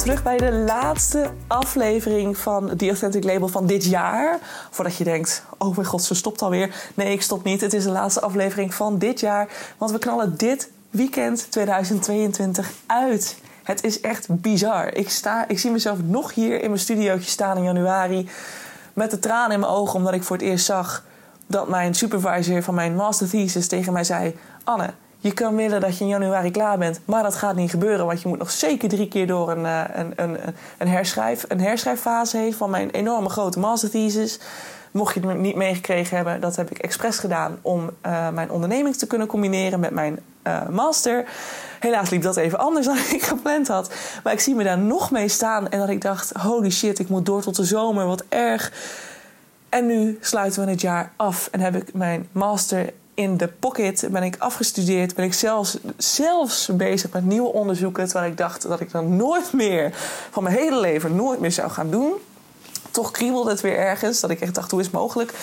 terug bij de laatste aflevering van The Authentic Label van dit jaar. Voordat je denkt, oh mijn god, ze stopt alweer. Nee, ik stop niet. Het is de laatste aflevering van dit jaar. Want we knallen dit weekend 2022 uit. Het is echt bizar. Ik, sta, ik zie mezelf nog hier in mijn studiootje staan in januari. Met de tranen in mijn ogen, omdat ik voor het eerst zag dat mijn supervisor van mijn master thesis tegen mij zei: Anne, je kan willen dat je in januari klaar bent, maar dat gaat niet gebeuren, want je moet nog zeker drie keer door een, eh, een, een, een, herschrijf, een herschrijffase heen van mijn enorme grote master thesis. Mocht je het niet meegekregen hebben, dat heb ik expres gedaan om uh, mijn onderneming te kunnen combineren met mijn uh, master. Helaas liep dat even anders dan ik gepland had. Maar ik zie me daar nog mee staan en dat ik dacht: holy shit, ik moet door tot de zomer, wat erg. En nu sluiten we het jaar af en heb ik mijn master in de pocket. Ben ik afgestudeerd. Ben ik zelfs, zelfs bezig met nieuwe onderzoeken. Terwijl ik dacht dat ik dat nooit meer van mijn hele leven nooit meer zou gaan doen. Toch kriebelde het weer ergens. Dat ik echt dacht, hoe is het mogelijk?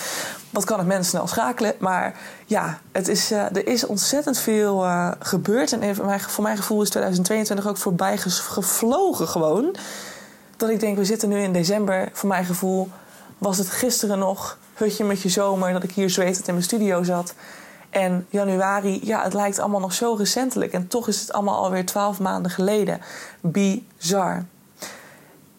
Wat kan het mensen snel schakelen? Maar ja, het is, uh, er is ontzettend veel uh, gebeurd. En voor mijn gevoel is 2022 ook voorbij gevlogen gewoon. Dat ik denk, we zitten nu in december. Voor mijn gevoel was het gisteren nog hutje met je zomer... dat ik hier zwetend in mijn studio zat... En januari, ja, het lijkt allemaal nog zo recentelijk. En toch is het allemaal alweer twaalf maanden geleden. Bizar.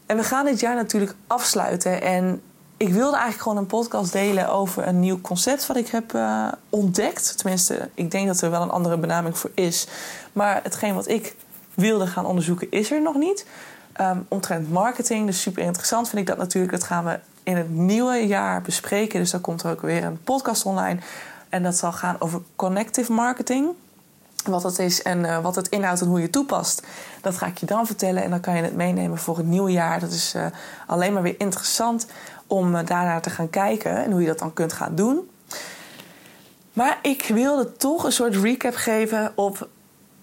En we gaan dit jaar natuurlijk afsluiten. En ik wilde eigenlijk gewoon een podcast delen over een nieuw concept wat ik heb uh, ontdekt. Tenminste, ik denk dat er wel een andere benaming voor is. Maar hetgeen wat ik wilde gaan onderzoeken is er nog niet. Um, omtrent marketing, dus super interessant vind ik dat natuurlijk. Dat gaan we in het nieuwe jaar bespreken. Dus dan komt er ook weer een podcast online en dat zal gaan over connective marketing. Wat dat is en uh, wat het inhoudt en hoe je het toepast. Dat ga ik je dan vertellen. En dan kan je het meenemen voor het nieuwe jaar. Dat is uh, alleen maar weer interessant om uh, daarnaar te gaan kijken. En hoe je dat dan kunt gaan doen. Maar ik wilde toch een soort recap geven op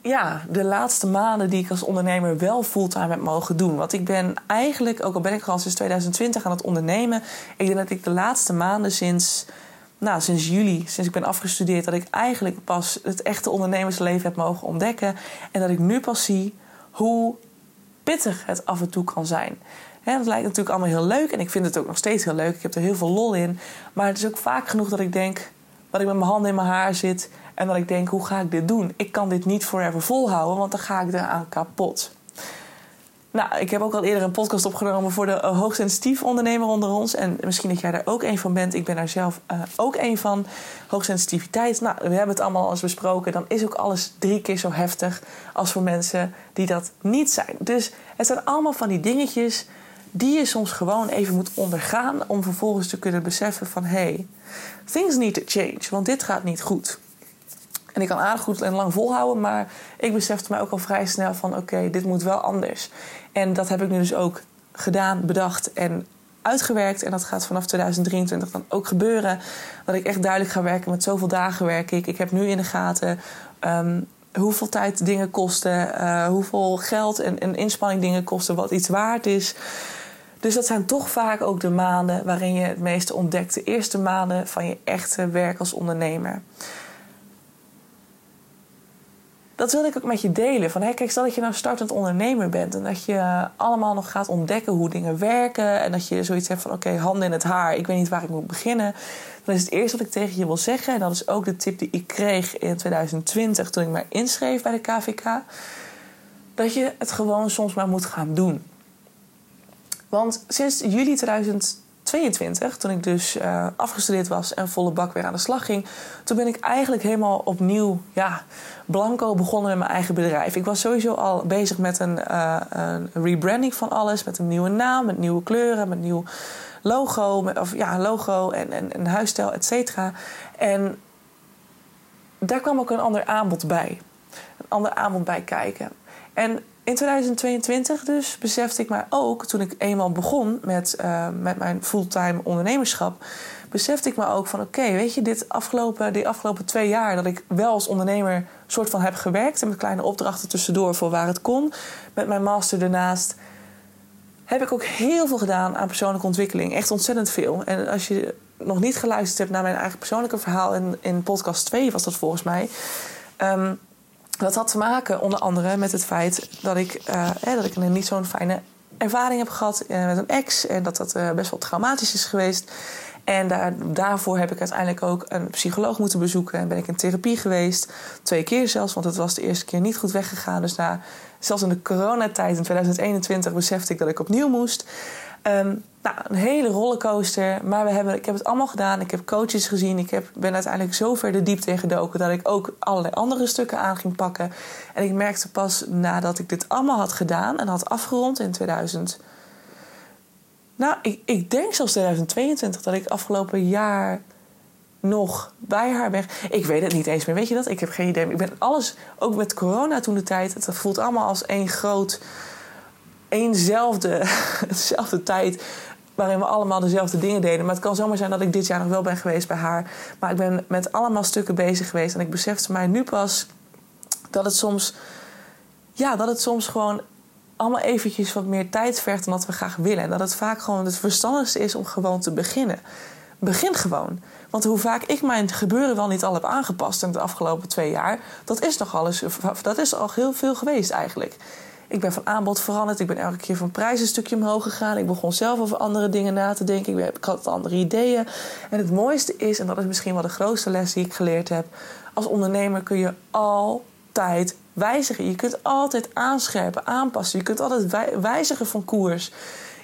ja, de laatste maanden die ik als ondernemer wel fulltime heb mogen doen. Want ik ben eigenlijk, ook al ben ik al sinds 2020 aan het ondernemen. Ik denk dat ik de laatste maanden sinds nou, sinds juli, sinds ik ben afgestudeerd, dat ik eigenlijk pas het echte ondernemersleven heb mogen ontdekken. En dat ik nu pas zie hoe pittig het af en toe kan zijn. He, dat lijkt natuurlijk allemaal heel leuk en ik vind het ook nog steeds heel leuk. Ik heb er heel veel lol in. Maar het is ook vaak genoeg dat ik denk dat ik met mijn handen in mijn haar zit en dat ik denk: hoe ga ik dit doen? Ik kan dit niet forever volhouden, want dan ga ik eraan kapot. Nou, ik heb ook al eerder een podcast opgenomen voor de uh, hoogsensitief ondernemer onder ons. En misschien dat jij daar ook een van bent. Ik ben daar zelf uh, ook een van. Hoogsensitiviteit. Nou, we hebben het allemaal al eens besproken. Dan is ook alles drie keer zo heftig als voor mensen die dat niet zijn. Dus het zijn allemaal van die dingetjes die je soms gewoon even moet ondergaan. Om vervolgens te kunnen beseffen van... hey, things need to change. Want dit gaat niet goed. En ik kan aardig goed en lang volhouden, maar ik besefte mij ook al vrij snel van oké, dit moet wel anders. En dat heb ik nu dus ook gedaan, bedacht en uitgewerkt. En dat gaat vanaf 2023 dan ook gebeuren. Dat ik echt duidelijk ga werken met zoveel dagen werk ik. Ik heb nu in de gaten um, hoeveel tijd dingen kosten, uh, hoeveel geld en, en inspanning dingen kosten, wat iets waard is. Dus dat zijn toch vaak ook de maanden waarin je het meeste ontdekt. De eerste maanden van je echte werk als ondernemer dat wilde ik ook met je delen. Van, hé, kijk, stel dat je nou startend ondernemer bent en dat je allemaal nog gaat ontdekken hoe dingen werken en dat je zoiets hebt van, oké, handen in het haar, ik weet niet waar ik moet beginnen. Dan is het eerste wat ik tegen je wil zeggen, en dat is ook de tip die ik kreeg in 2020 toen ik mij inschreef bij de KVK, dat je het gewoon soms maar moet gaan doen. Want sinds juli 2020 22, toen ik dus uh, afgestudeerd was en volle bak weer aan de slag ging, toen ben ik eigenlijk helemaal opnieuw, ja, blanco begonnen met mijn eigen bedrijf. Ik was sowieso al bezig met een, uh, een rebranding van alles, met een nieuwe naam, met nieuwe kleuren, met nieuw logo, of ja, logo en, en, en huisstijl, et cetera. En daar kwam ook een ander aanbod bij. Een ander aanbod bij kijken. En in 2022 dus besefte ik maar ook, toen ik eenmaal begon met, uh, met mijn fulltime ondernemerschap, besefte ik me ook van oké, weet je, dit afgelopen, die afgelopen twee jaar dat ik wel als ondernemer soort van heb gewerkt en met kleine opdrachten tussendoor voor waar het kon, met mijn master ernaast, heb ik ook heel veel gedaan aan persoonlijke ontwikkeling. Echt ontzettend veel. En als je nog niet geluisterd hebt naar mijn eigen persoonlijke verhaal in, in podcast 2 was dat volgens mij. Um, dat had te maken onder andere met het feit dat ik, uh, dat ik een niet zo'n fijne ervaring heb gehad uh, met een ex. En dat dat uh, best wel traumatisch is geweest. En daar, daarvoor heb ik uiteindelijk ook een psycholoog moeten bezoeken. En ben ik in therapie geweest. Twee keer zelfs, want het was de eerste keer niet goed weggegaan. Dus na, zelfs in de coronatijd in 2021 besefte ik dat ik opnieuw moest. Um, nou, een hele rollercoaster. Maar we hebben, ik heb het allemaal gedaan. Ik heb coaches gezien. Ik heb, ben uiteindelijk zo ver de diepte in gedoken dat ik ook allerlei andere stukken aan ging pakken. En ik merkte pas nadat ik dit allemaal had gedaan en had afgerond in 2000. Nou, ik, ik denk zelfs 2022 dat ik afgelopen jaar nog bij haar ben. Ik weet het niet eens meer. Weet je dat? Ik heb geen idee. Ik ben alles, ook met corona toen de tijd. Het voelt allemaal als één groot, éénzelfde, dezelfde tijd waarin we allemaal dezelfde dingen deden. Maar het kan zomaar zijn dat ik dit jaar nog wel ben geweest bij haar. Maar ik ben met allemaal stukken bezig geweest. En ik besefte mij nu pas dat het soms... Ja, dat het soms gewoon allemaal eventjes wat meer tijd vergt dan dat we graag willen. En dat het vaak gewoon het verstandigste is om gewoon te beginnen. Begin gewoon. Want hoe vaak ik mijn gebeuren wel niet al heb aangepast in de afgelopen twee jaar, dat is nog alles, dat is al heel veel geweest eigenlijk. Ik ben van aanbod veranderd. Ik ben elke keer van prijs een stukje omhoog gegaan. Ik begon zelf over andere dingen na te denken. Ik, had andere ideeën. En het mooiste is, en dat is misschien wel de grootste les die ik geleerd heb. Als ondernemer kun je altijd wijzigen. Je kunt altijd aanscherpen, aanpassen. Je kunt altijd wijzigen van koers.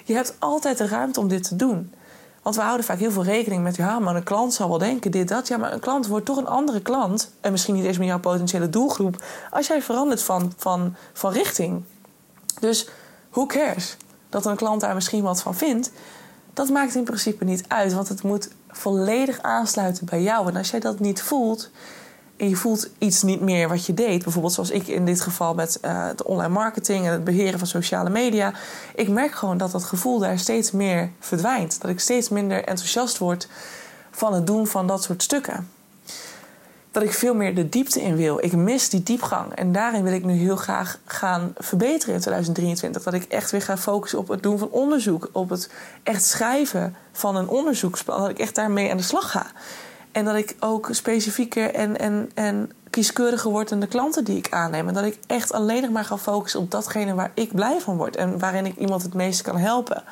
Je hebt altijd de ruimte om dit te doen. Want we houden vaak heel veel rekening met, ja, maar een klant zal wel denken dit, dat. Ja, maar een klant wordt toch een andere klant. En misschien niet eens meer jouw potentiële doelgroep. Als jij verandert van, van, van richting. Dus who cares? Dat een klant daar misschien wat van vindt. Dat maakt in principe niet uit. Want het moet volledig aansluiten bij jou. En als jij dat niet voelt, en je voelt iets niet meer wat je deed. Bijvoorbeeld zoals ik in dit geval met de online marketing en het beheren van sociale media. Ik merk gewoon dat dat gevoel daar steeds meer verdwijnt. Dat ik steeds minder enthousiast word van het doen van dat soort stukken. Dat ik veel meer de diepte in wil. Ik mis die diepgang. En daarin wil ik nu heel graag gaan verbeteren in 2023. Dat ik echt weer ga focussen op het doen van onderzoek. Op het echt schrijven van een onderzoeksplan. Dat ik echt daarmee aan de slag ga. En dat ik ook specifieker en, en, en kieskeuriger word in de klanten die ik aanneem. En dat ik echt alleen nog maar ga focussen op datgene waar ik blij van word. En waarin ik iemand het meeste kan helpen.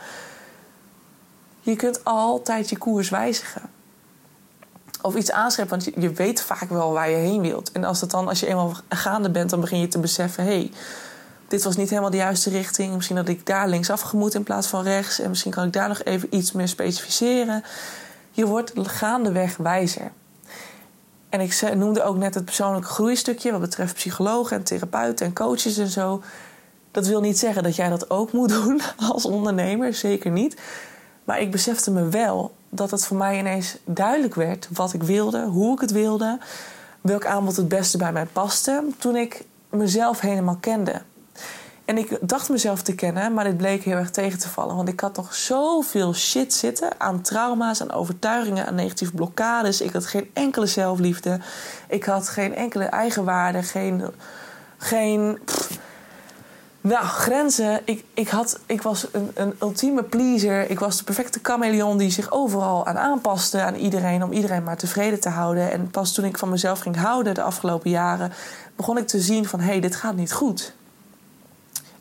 Je kunt altijd je koers wijzigen. Of iets aanscheppen, want je, weet vaak wel waar je heen wilt. En als, het dan, als je eenmaal gaande bent, dan begin je te beseffen... hé, hey, dit was niet helemaal de juiste richting. Misschien dat ik daar linksaf gemoet in plaats van rechts. En misschien kan ik daar nog even iets meer specificeren. Je wordt gaandeweg wijzer. En ik noemde ook net het persoonlijke groeistukje wat betreft psychologen en therapeuten en coaches en zo. Dat wil niet zeggen dat jij dat ook moet doen als ondernemer, zeker niet. Maar ik besefte me wel dat het voor mij ineens duidelijk werd wat ik wilde, hoe ik het wilde, welk aanbod het beste bij mij paste, toen ik mezelf helemaal kende. En ik dacht mezelf te kennen, maar dit bleek heel erg tegen te vallen. Want ik had nog zoveel shit zitten aan trauma's, aan overtuigingen, aan negatieve blokkades. Ik had geen enkele zelfliefde. Ik had geen enkele eigenwaarde, geen. geen nou, grenzen. Ik, ik, had, ik was een, een ultieme pleaser. Ik was de perfecte chameleon die zich overal aan aanpaste aan iedereen. Om iedereen maar tevreden te houden. En pas toen ik van mezelf ging houden de afgelopen jaren, begon ik te zien van hé, hey, dit gaat niet goed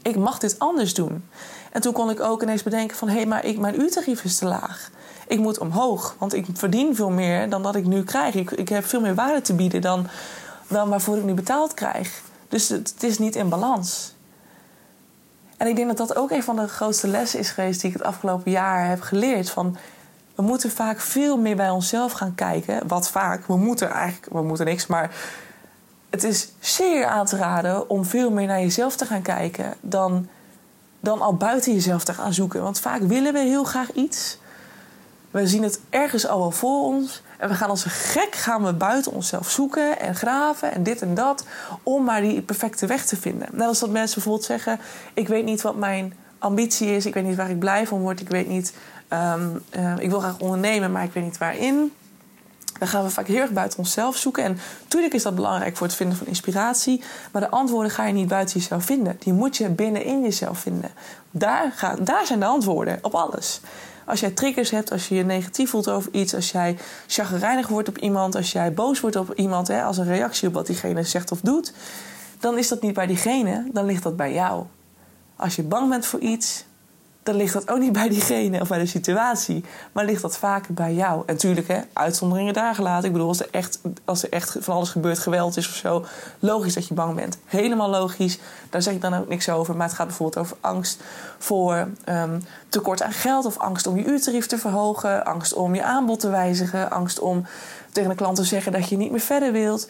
ik mag dit anders doen. En toen kon ik ook ineens bedenken van... hé, hey, maar ik, mijn uurtarief is te laag. Ik moet omhoog, want ik verdien veel meer dan dat ik nu krijg. Ik, ik heb veel meer waarde te bieden dan, dan waarvoor ik nu betaald krijg. Dus het, het is niet in balans. En ik denk dat dat ook een van de grootste lessen is geweest... die ik het afgelopen jaar heb geleerd. Van, we moeten vaak veel meer bij onszelf gaan kijken. Wat vaak, we moeten eigenlijk... we moeten niks, maar het is zeer aan te raden om veel meer naar jezelf te gaan kijken dan, dan al buiten jezelf te gaan zoeken. Want vaak willen we heel graag iets. We zien het ergens al wel voor ons. En we gaan als gek gaan we buiten onszelf zoeken en graven en dit en dat. Om maar die perfecte weg te vinden. Net als dat mensen bijvoorbeeld zeggen: Ik weet niet wat mijn ambitie is. Ik weet niet waar ik blij van word. Ik weet niet. Um, uh, ik wil graag ondernemen, maar ik weet niet waarin. Dan gaan we vaak heel erg buiten onszelf zoeken. En natuurlijk is dat belangrijk voor het vinden van inspiratie. Maar de antwoorden ga je niet buiten jezelf vinden. Die moet je binnenin jezelf vinden. Daar, gaat, daar zijn de antwoorden op alles. Als jij triggers hebt, als je je negatief voelt over iets, als jij chagrijnig wordt op iemand, als jij boos wordt op iemand, hè, als een reactie op wat diegene zegt of doet, dan is dat niet bij diegene, dan ligt dat bij jou. Als je bang bent voor iets, dan ligt dat ook niet bij diegene of bij de situatie, maar ligt dat vaker bij jou. En natuurlijk, hè, uitzonderingen daar gelaten. Ik bedoel, als er, echt, als er echt van alles gebeurt, geweld is of zo, logisch dat je bang bent. Helemaal logisch, daar zeg ik dan ook niks over. Maar het gaat bijvoorbeeld over angst voor um, tekort aan geld, of angst om je uurtarief te verhogen, angst om je aanbod te wijzigen, angst om tegen de klant te zeggen dat je niet meer verder wilt.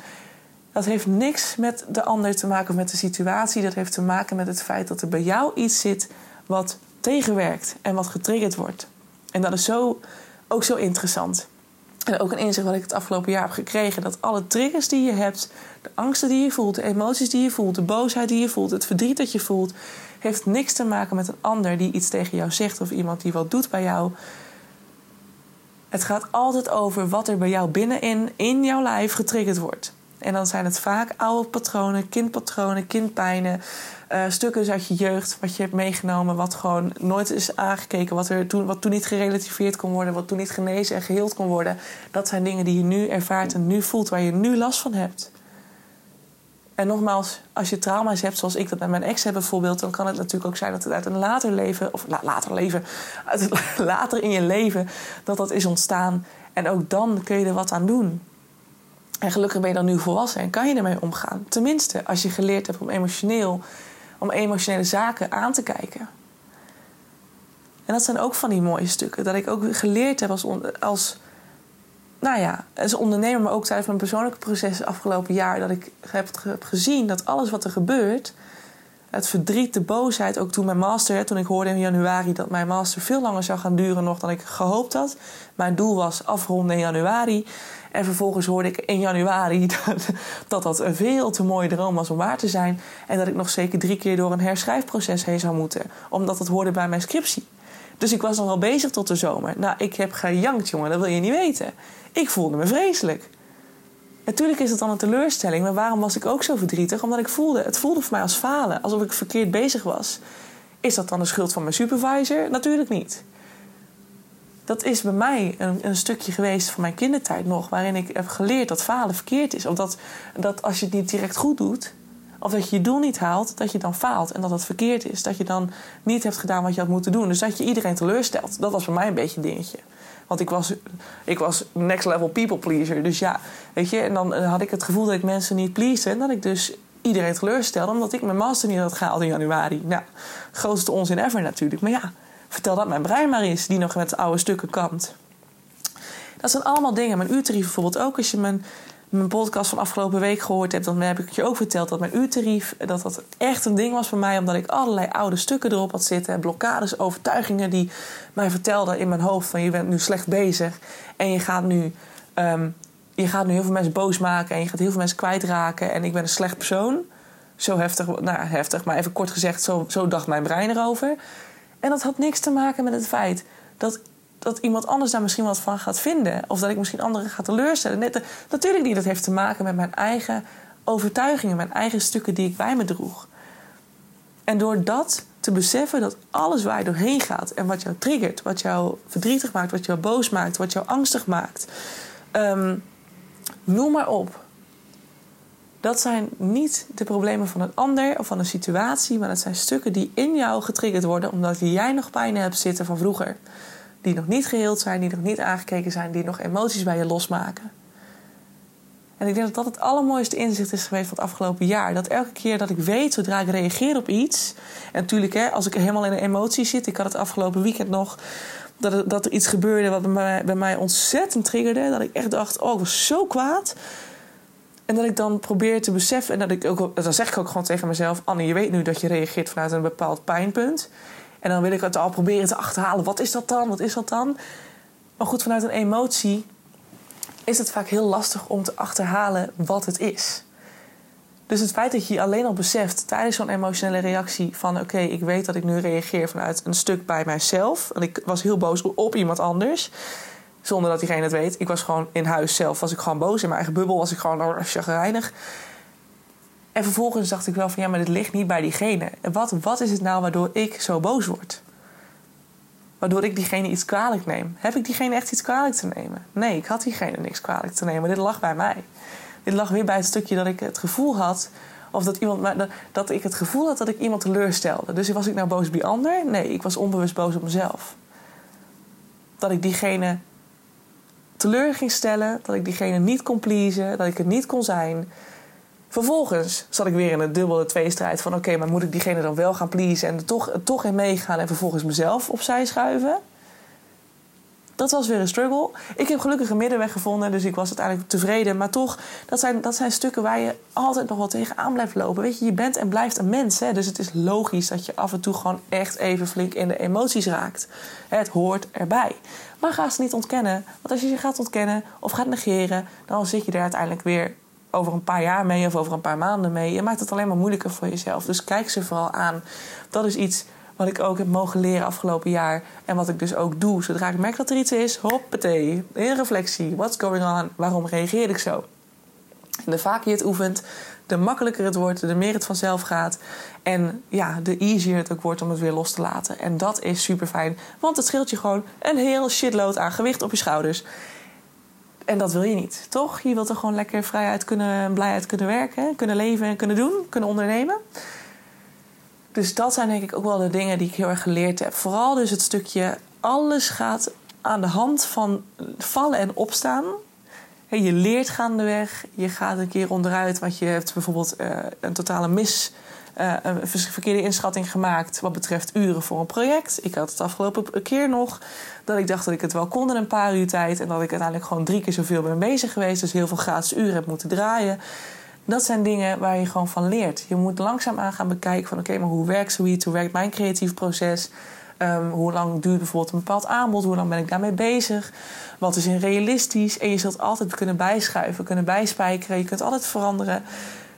Dat heeft niks met de ander te maken of met de situatie. Dat heeft te maken met het feit dat er bij jou iets zit wat tegenwerkt en wat getriggerd wordt. En dat is zo, ook zo interessant. En ook een inzicht wat ik het afgelopen jaar heb gekregen: dat alle triggers die je hebt, de angsten die je voelt, de emoties die je voelt, de boosheid die je voelt, het verdriet dat je voelt, heeft niks te maken met een ander die iets tegen jou zegt of iemand die wat doet bij jou. Het gaat altijd over wat er bij jou binnenin, in jouw lijf getriggerd wordt. En dan zijn het vaak oude patronen, kindpatronen, kindpijnen, uh, stukken uit je jeugd, wat je hebt meegenomen, wat gewoon nooit is aangekeken, wat, er toen, wat toen niet gerelativeerd kon worden, wat toen niet genezen en geheeld kon worden. Dat zijn dingen die je nu ervaart en nu voelt, waar je nu last van hebt. En nogmaals, als je trauma's hebt, zoals ik dat met mijn ex heb bijvoorbeeld, dan kan het natuurlijk ook zijn dat het uit een later leven, of later leven, uit later in je leven, dat dat is ontstaan. En ook dan kun je er wat aan doen. En gelukkig ben je dan nu volwassen en kan je ermee omgaan. Tenminste, als je geleerd hebt om emotioneel, om emotionele zaken aan te kijken. En dat zijn ook van die mooie stukken. Dat ik ook geleerd heb als, als, nou ja, als ondernemer, maar ook tijdens mijn persoonlijke proces afgelopen jaar. Dat ik heb, heb gezien dat alles wat er gebeurt, het verdriet, de boosheid, ook toen mijn master, toen ik hoorde in januari dat mijn master veel langer zou gaan duren nog dan ik gehoopt had. Mijn doel was afronden in januari. En vervolgens hoorde ik in januari dat, dat een veel te mooie droom was om waar te zijn. En dat ik nog zeker drie keer door een herschrijfproces heen zou moeten. Omdat het hoorde bij mijn scriptie. Dus ik was nog wel bezig tot de zomer. Nou, ik heb gejankt, jongen, dat wil je niet weten. Ik voelde me vreselijk. Natuurlijk is het dan een teleurstelling, maar waarom was ik ook zo verdrietig? Omdat ik voelde, het voelde voor mij als falen, alsof ik verkeerd bezig was. Is dat dan de schuld van mijn supervisor? Natuurlijk niet dat is bij mij een, een, stukje geweest van mijn kindertijd nog, waarin ik heb geleerd dat falen verkeerd is. Of dat, als je het niet direct goed doet, of dat je je doel niet haalt, dat je dan faalt en dat dat verkeerd is. Dat je dan niet hebt gedaan wat je had moeten doen. Dus dat je iedereen teleurstelt. Dat was voor mij een beetje een dingetje. Want ik was, ik was next level people pleaser. Dus ja, weet je, en dan had ik het gevoel dat ik mensen niet pleasde. En dat ik dus iedereen teleurstelde, omdat ik mijn master niet had gehaald in januari. Nou, grootste onzin ever natuurlijk. Maar ja, Vertel dat mijn brein maar eens, die nog met oude stukken kant. Dat zijn allemaal dingen. Mijn uurtarief bijvoorbeeld ook. Als je mijn, mijn podcast van afgelopen week gehoord hebt... dan heb ik je ook verteld dat mijn uurtarief... dat dat echt een ding was voor mij... omdat ik allerlei oude stukken erop had zitten. Blokkades, overtuigingen die mij vertelden in mijn hoofd... van je bent nu slecht bezig en je gaat nu... Ehm, je gaat nu heel veel mensen boos maken en je gaat heel veel mensen kwijtraken en ik ben een slecht persoon. Zo heftig, nou heftig, maar even kort gezegd, zo, zo dacht mijn brein erover. En dat had niks te maken met het feit dat, dat iemand anders daar misschien wat van gaat vinden. Of dat ik misschien anderen ga teleurstellen. Net, natuurlijk niet. Dat heeft te maken met mijn eigen overtuigingen, mijn eigen stukken die ik bij me droeg. En door dat te beseffen dat alles waar je doorheen gaat en wat jou triggert, wat jou verdrietig maakt, wat jou boos maakt, wat jou angstig maakt, ehm, noem maar op. Dat zijn niet de problemen van een ander of van een situatie, maar dat zijn stukken die in jou getriggerd worden omdat jij nog pijn hebt zitten van vroeger. Die nog niet geheeld zijn, die nog niet aangekeken zijn, die nog emoties bij je losmaken. En ik denk dat dat het allermooiste inzicht is geweest van het afgelopen jaar. Dat elke keer dat ik weet, zodra ik reageer op iets. En natuurlijk, hè, als ik helemaal in een emotie zit. Ik had het afgelopen weekend nog. Dat er, dat er iets gebeurde wat bij mij, ontzettend triggerde. Dat ik echt dacht: oh, ik was zo kwaad. En dat ik dan probeer te beseffen, en dat ik ook, dan zeg ik ook gewoon tegen mezelf: Anne, je weet nu dat je reageert vanuit een bepaald pijnpunt. En dan wil ik het al proberen te achterhalen: wat is dat dan? Wat is dat dan? Maar goed, vanuit een emotie is het vaak heel lastig om te achterhalen wat het is. Dus het feit dat je alleen al beseft tijdens zo'n emotionele reactie van oké, ik weet dat ik nu reageer vanuit een stuk bij mijzelf. En ik was heel boos op iemand anders. Zonder dat diegene het weet. Ik was gewoon in huis zelf, was ik gewoon boos. In mijn eigen bubbel was ik gewoon chagrijnig. En vervolgens dacht ik wel van ja, maar dit ligt niet bij diegene. En wat, wat is het nou waardoor ik zo boos word? Waardoor ik diegene iets kwalijk neem. Heb ik diegene echt iets kwalijk te nemen? Nee, ik had diegene niks kwalijk te nemen. Dit lag bij mij. Dit lag weer bij het stukje dat ik het gevoel had Of dat, iemand, dat ik het gevoel had dat ik iemand teleurstelde. Dus was ik nou boos die ander? Nee, ik was onbewust boos op mezelf. Dat ik diegene teleur ging stellen, dat ik diegene niet kon pleasen, dat ik het niet kon zijn. Vervolgens zat ik weer in een dubbele tweestrijd van... oké, maar moet ik diegene dan wel gaan pleasen en er toch, toch in meegaan... en vervolgens mezelf opzij schuiven? Dat was weer een struggle. Ik heb gelukkig een middenweg gevonden, dus ik was uiteindelijk tevreden. Maar toch, dat zijn, dat zijn stukken waar je altijd nog wel tegenaan blijft lopen. Weet je, je bent en blijft een mens. Hè? Dus het is logisch dat je af en toe gewoon echt even flink in de emoties raakt. Het hoort erbij. Maar ga ze niet ontkennen. Want als je ze gaat ontkennen of gaat negeren, dan zit je er uiteindelijk weer over een paar jaar mee of over een paar maanden mee. Je maakt het alleen maar moeilijker voor jezelf. Dus kijk ze vooral aan. Dat is iets wat ik ook heb mogen leren afgelopen jaar. En wat ik dus ook doe. Zodra ik merk dat er iets is, hoppatee. In reflectie. What's going on? Waarom reageer ik zo? En de vaker je het oefent, de makkelijker het wordt, de meer het vanzelf gaat. En ja, de easier het ook wordt om het weer los te laten. En dat is super fijn, want het scheelt je gewoon een heel shitload aan gewicht op je schouders. En dat wil je niet, toch? Je wilt er gewoon lekker vrijheid kunnen, blijheid kunnen werken, kunnen leven en kunnen doen, kunnen ondernemen. Dus dat zijn denk ik ook wel de dingen die ik heel erg geleerd heb. Vooral dus het stukje alles gaat aan de hand van vallen en opstaan. Je leert gaandeweg, je gaat een keer onderuit, want je hebt bijvoorbeeld uh, een totale mis, uh, een verkeerde inschatting gemaakt wat betreft uren voor een project. Ik had het afgelopen keer nog dat ik dacht dat ik het wel kon in een paar uur tijd en dat ik uiteindelijk gewoon drie keer zoveel ben bezig geweest, dus heel veel gratis uren heb moeten draaien. Dat zijn dingen waar je gewoon van leert. Je moet langzaam aan gaan bekijken van oké, maar hoe werkt zoiets? Hoe werkt mijn creatief proces? Um, hoe lang duurt bijvoorbeeld een bepaald aanbod? Hoe lang ben ik daarmee bezig? Wat is in realistisch? En je zult altijd kunnen bijschuiven, kunnen bijspijkeren. Je kunt altijd veranderen.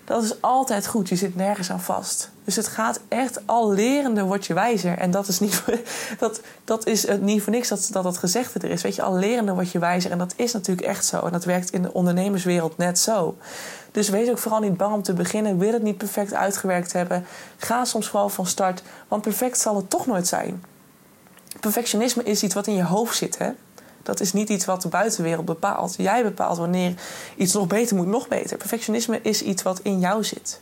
Dat is altijd goed. Je zit nergens aan vast. Dus het gaat echt al lerende word je wijzer. En dat is niet, dat, dat is niet voor niks dat, dat dat gezegde er is. Weet je, al lerende word je wijzer. En dat is natuurlijk echt zo. En dat werkt in de ondernemerswereld net zo. Dus wees ook vooral niet bang om te beginnen. Wil het niet perfect uitgewerkt hebben. Ga soms vooral van start. Want perfect zal het toch nooit zijn. Perfectionisme is iets wat in je hoofd zit. Hè? Dat is niet iets wat de buitenwereld bepaalt. Jij bepaalt wanneer iets nog beter moet, nog beter. Perfectionisme is iets wat in jou zit.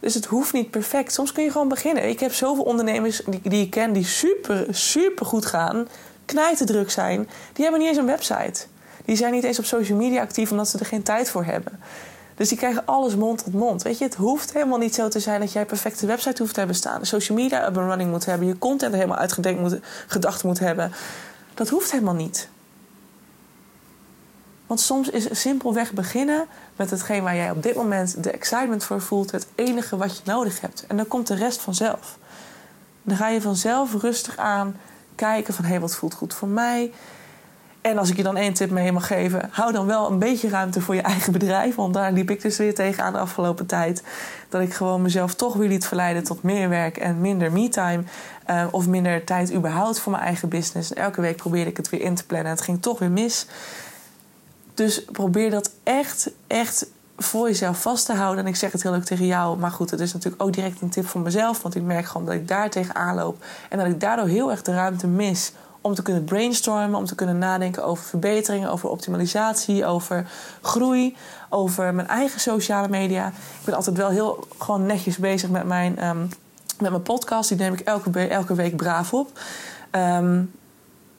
Dus het hoeft niet perfect. Soms kun je gewoon beginnen. Ik heb zoveel ondernemers die, die ik ken die super, super goed gaan, knijterdruk zijn. Die hebben niet eens een website. Die zijn niet eens op social media actief omdat ze er geen tijd voor hebben. Dus die krijgen alles mond tot mond. Weet je, het hoeft helemaal niet zo te zijn dat jij een perfecte website hoeft te hebben staan. Social media up and running moet hebben. Je content helemaal uitgedenkt moet, gedacht moet hebben. Dat hoeft helemaal niet. Want soms is simpelweg beginnen met hetgeen waar jij op dit moment de excitement voor voelt, het enige wat je nodig hebt. En dan komt de rest vanzelf. Dan ga je vanzelf rustig aan kijken van hé, hey, wat voelt goed voor mij? En als ik je dan één tip mee mag geven, hou dan wel een beetje ruimte voor je eigen bedrijf. Want daar liep ik dus weer tegen aan de afgelopen tijd. Dat ik gewoon mezelf toch weer liet verleiden tot meer werk en minder me-time. Uh, of minder tijd überhaupt voor mijn eigen business. Elke week probeerde ik het weer in te plannen en het ging toch weer mis. Dus probeer dat echt, echt voor jezelf vast te houden. En ik zeg het heel leuk tegen jou. Maar goed, het is natuurlijk ook direct een tip voor mezelf. Want ik merk gewoon dat ik daar tegenaan loop. En dat ik daardoor heel erg de ruimte mis om te kunnen brainstormen, om te kunnen nadenken over verbeteringen, over optimalisatie, over groei, over mijn eigen sociale media. Ik ben altijd wel heel gewoon netjes bezig met mijn, um, met mijn podcast. Die neem ik elke, elke week braaf op. Um,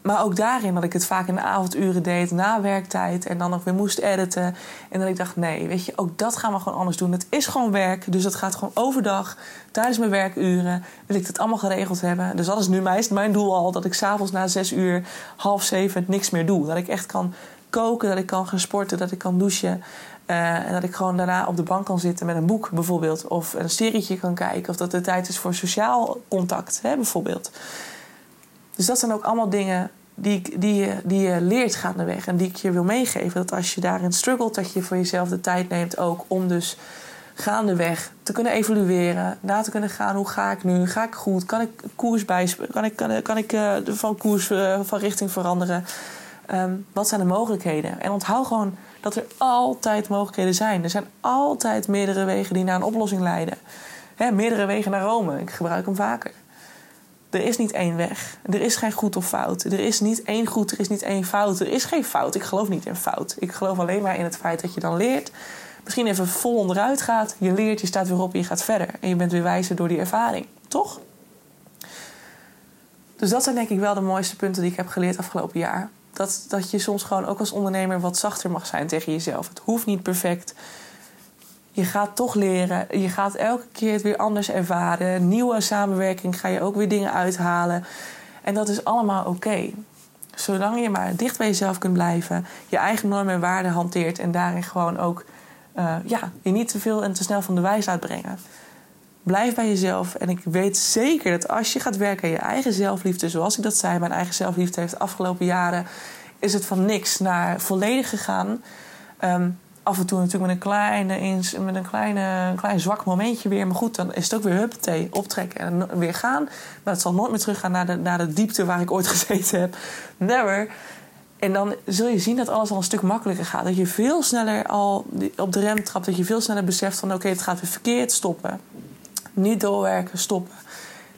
maar ook daarin dat ik het vaak in de avonduren deed, na werktijd. En dan nog weer moest editen. En dat ik dacht, nee, weet je, ook dat gaan we gewoon anders doen. Het is gewoon werk, dus dat gaat gewoon overdag. Tijdens mijn werkuren wil ik het allemaal geregeld hebben. Dus dat is nu mijn, mijn doel al. Dat ik s'avonds na zes uur, half zeven, niks meer doe. Dat ik echt kan koken, dat ik kan gaan sporten, dat ik kan douchen. Uh, en dat ik gewoon daarna op de bank kan zitten met een boek bijvoorbeeld. Of een serietje kan kijken. Of dat het tijd is voor sociaal contact, hè, bijvoorbeeld. Dus dat zijn ook allemaal dingen die, die, je, die je leert gaandeweg. En die ik je wil meegeven. Dat als je daarin struggelt, dat je voor jezelf de tijd neemt ook om dus gaandeweg te kunnen evalueren. Na te kunnen gaan, hoe ga ik nu? Ga ik goed? Kan ik koers bijspelen? Kan ik, kan, uh, van koers uh, van richting veranderen? Um, wat zijn de mogelijkheden? En onthoud gewoon dat er altijd mogelijkheden zijn. Er zijn altijd meerdere wegen die naar een oplossing leiden. Meerdere wegen naar Rome. Ik gebruik hem vaker. Er is niet één weg. Er is geen goed of fout. Er is niet één goed, er is niet één fout. Er is geen fout. Ik geloof niet in fout. Ik geloof alleen maar in het feit dat je dan leert misschien even vol onderuit gaat. Je leert, je staat weer op en je gaat verder. En je bent weer wijzer door die ervaring, toch? Dus dat zijn denk ik wel de mooiste punten die ik heb geleerd afgelopen jaar. Dat, dat je soms gewoon ook als ondernemer wat zachter mag zijn tegen jezelf. Het hoeft niet perfect. Je gaat toch leren. Je gaat elke keer het weer anders ervaren. Nieuwe samenwerking ga je ook weer dingen uithalen. En dat is allemaal oké. Zolang je maar dicht bij jezelf kunt blijven. Je eigen normen en waarden hanteert. En daarin gewoon ook uh, ja, je niet te veel en te snel van de wijs uitbrengen. Blijf bij jezelf. En ik weet zeker dat als je gaat werken aan je eigen zelfliefde, zoals ik dat zei, mijn eigen zelfliefde heeft de afgelopen jaren, is het van niks naar volledig gegaan. Um, af en toe natuurlijk met een, kleine, met een kleine, klein zwak momentje weer. Maar goed, dan is het ook weer huppatee, optrekken en weer gaan. Maar het zal nooit meer teruggaan naar de, naar de diepte waar ik ooit gezeten heb. Never. En dan zul je zien dat alles al een stuk makkelijker gaat. Dat je veel sneller al op de rem trapt. Dat je veel sneller beseft van oké, het gaat weer verkeerd, stoppen. Niet doorwerken, stoppen.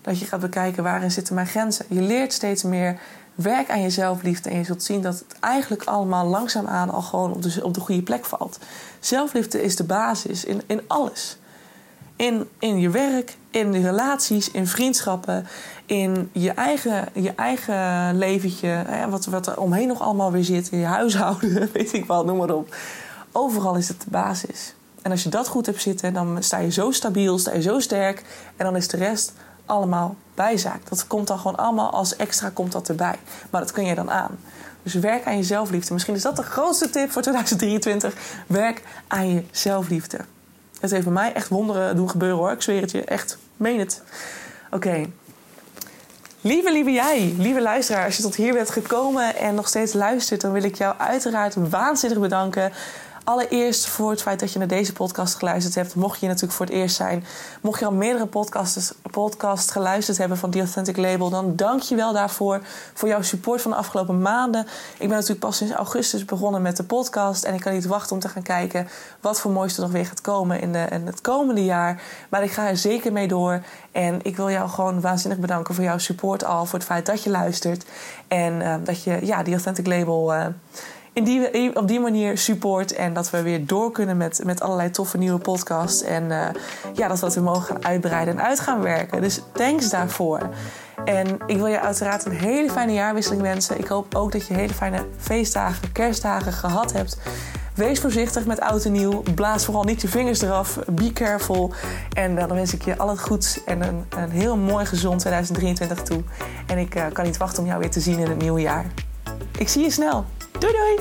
Dat je gaat bekijken waarin zitten mijn grenzen. Je leert steeds meer. Werk aan je zelfliefde en je zult zien dat het eigenlijk allemaal langzaamaan al gewoon op de, op de goede plek valt. Zelfliefde is de basis in, in alles. In, in je werk, in de relaties, in vriendschappen, in je eigen, je eigen leventje, hè, wat, wat er omheen nog allemaal weer zit, in je huishouden, weet ik wel, noem maar op. Overal is het de basis. En als je dat goed hebt zitten, dan sta je zo stabiel, sta je zo sterk. En dan is de rest allemaal bijzaak. Dat komt dan gewoon allemaal als extra komt dat erbij. Maar dat kun je dan aan. Dus werk aan je zelfliefde. Misschien is dat de grootste tip voor 2023. Werk aan je zelfliefde. Het heeft bij mij echt wonderen doen gebeuren hoor. Ik zweer het je. Echt. Meen het. Oké. Lieve, lieve jij, lieve luisteraar, als je tot hier bent gekomen en nog steeds luistert, dan wil ik jou uiteraard waanzinnig bedanken Allereerst voor het feit dat je naar deze podcast geluisterd hebt. Mocht je natuurlijk voor het eerst zijn. Mocht je al meerdere podcasts, podcast geluisterd hebben van The Authentic Label. Dan dank je wel daarvoor. Voor jouw support van de afgelopen maanden. Ik ben natuurlijk pas sinds augustus begonnen met de podcast. En ik kan niet wachten om te gaan kijken wat voor mooiste nog weer gaat komen in, de, het komende jaar. Maar ik ga er zeker mee door. En ik wil jou gewoon waanzinnig bedanken voor jouw support al. Voor het feit dat je luistert. En uh, dat je ja, die Authentic Label... Uh, die, op die manier support. En dat we weer door kunnen met, met allerlei toffe nieuwe podcasts. En uh, ja, dat we dat weer mogen gaan uitbreiden en uit gaan werken. Dus thanks daarvoor. En ik wil je uiteraard een hele fijne jaarwisseling wensen. Ik hoop ook dat je hele fijne feestdagen, kerstdagen gehad hebt. Wees voorzichtig met oud en nieuw. Blaas vooral niet je vingers eraf. Be careful. En dan wens ik je al het goeds en een, een heel mooi gezond 2023 toe. En ik uh, kan niet wachten om jou weer te zien in het nieuwe jaar. Ik zie je snel. Doei doei!